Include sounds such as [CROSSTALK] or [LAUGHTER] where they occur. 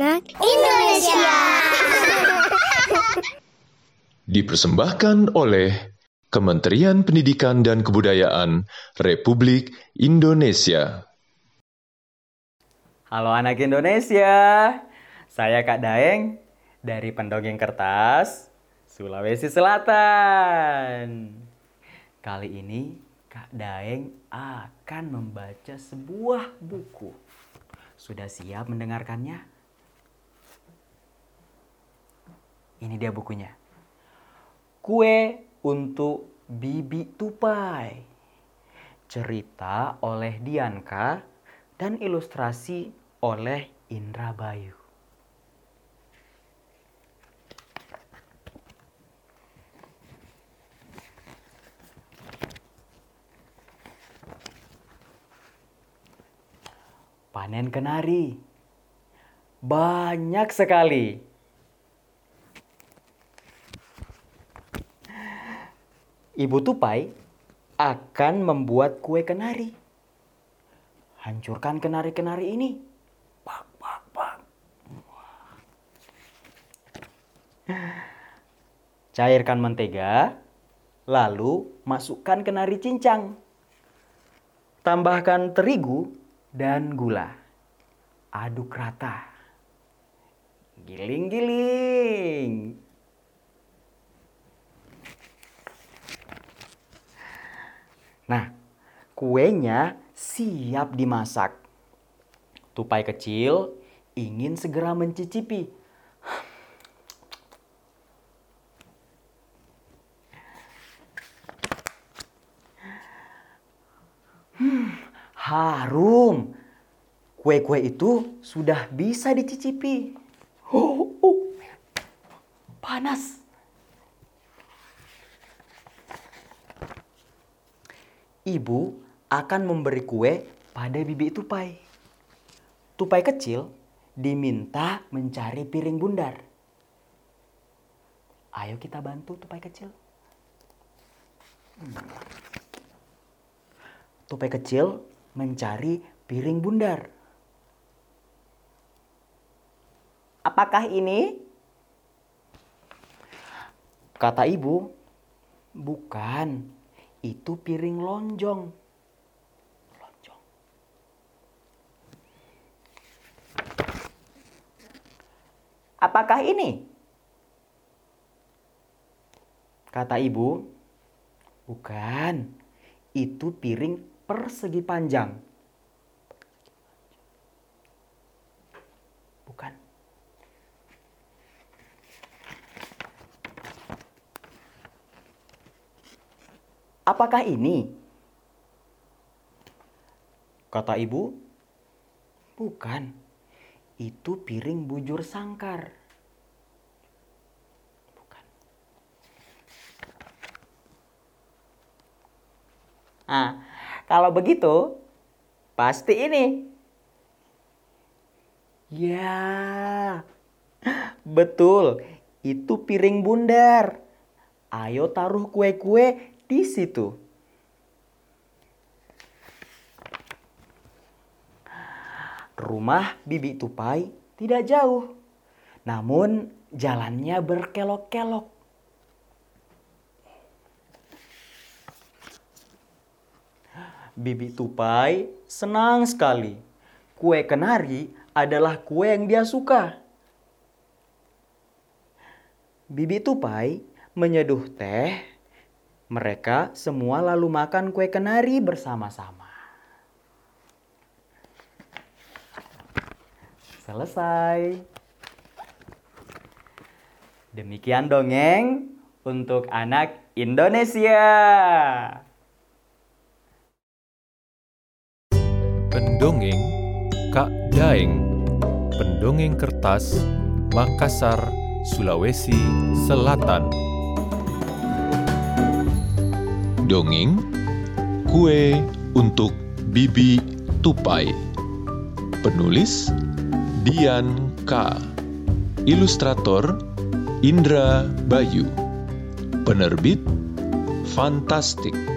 anak Indonesia. [LAUGHS] Dipersembahkan oleh Kementerian Pendidikan dan Kebudayaan Republik Indonesia. Halo anak Indonesia, saya Kak Daeng dari Pendongeng Kertas, Sulawesi Selatan. Kali ini Kak Daeng akan membaca sebuah buku. Sudah siap mendengarkannya? Ini dia bukunya. Kue untuk Bibi Tupai. Cerita oleh Dianka dan ilustrasi oleh Indra Bayu. Panen kenari. Banyak sekali. Ibu Tupai akan membuat kue kenari. Hancurkan kenari-kenari ini. Pak, pak, pak. Cairkan mentega, lalu masukkan kenari cincang. Tambahkan terigu dan gula. Aduk rata. Giling-giling. Nah, kuenya siap dimasak. Tupai kecil ingin segera mencicipi. Hmm, harum. Kue-kue itu sudah bisa dicicipi. Oh, oh, panas. Ibu akan memberi kue pada bibi tupai. Tupai kecil diminta mencari piring bundar. Ayo kita bantu tupai kecil. Tupai kecil mencari piring bundar. Apakah ini? Kata ibu, bukan. Itu piring lonjong. Apakah ini? Kata ibu, bukan. Itu piring persegi panjang. Bukan. Apakah ini? Kata ibu, bukan. Itu piring bujur sangkar. Bukan. Nah, kalau begitu, pasti ini. Ya, betul. Itu piring bundar. Ayo taruh kue-kue di situ. Rumah Bibi Tupai tidak jauh, namun jalannya berkelok-kelok. Bibi Tupai senang sekali. Kue kenari adalah kue yang dia suka. Bibi Tupai menyeduh teh mereka semua lalu makan kue kenari bersama-sama. Selesai. Demikian dongeng untuk anak Indonesia. Pendongeng Kak Daeng Pendongeng Kertas Makassar, Sulawesi Selatan Dongeng Kue untuk Bibi Tupai Penulis Dian K. Ilustrator Indra Bayu. Penerbit Fantastik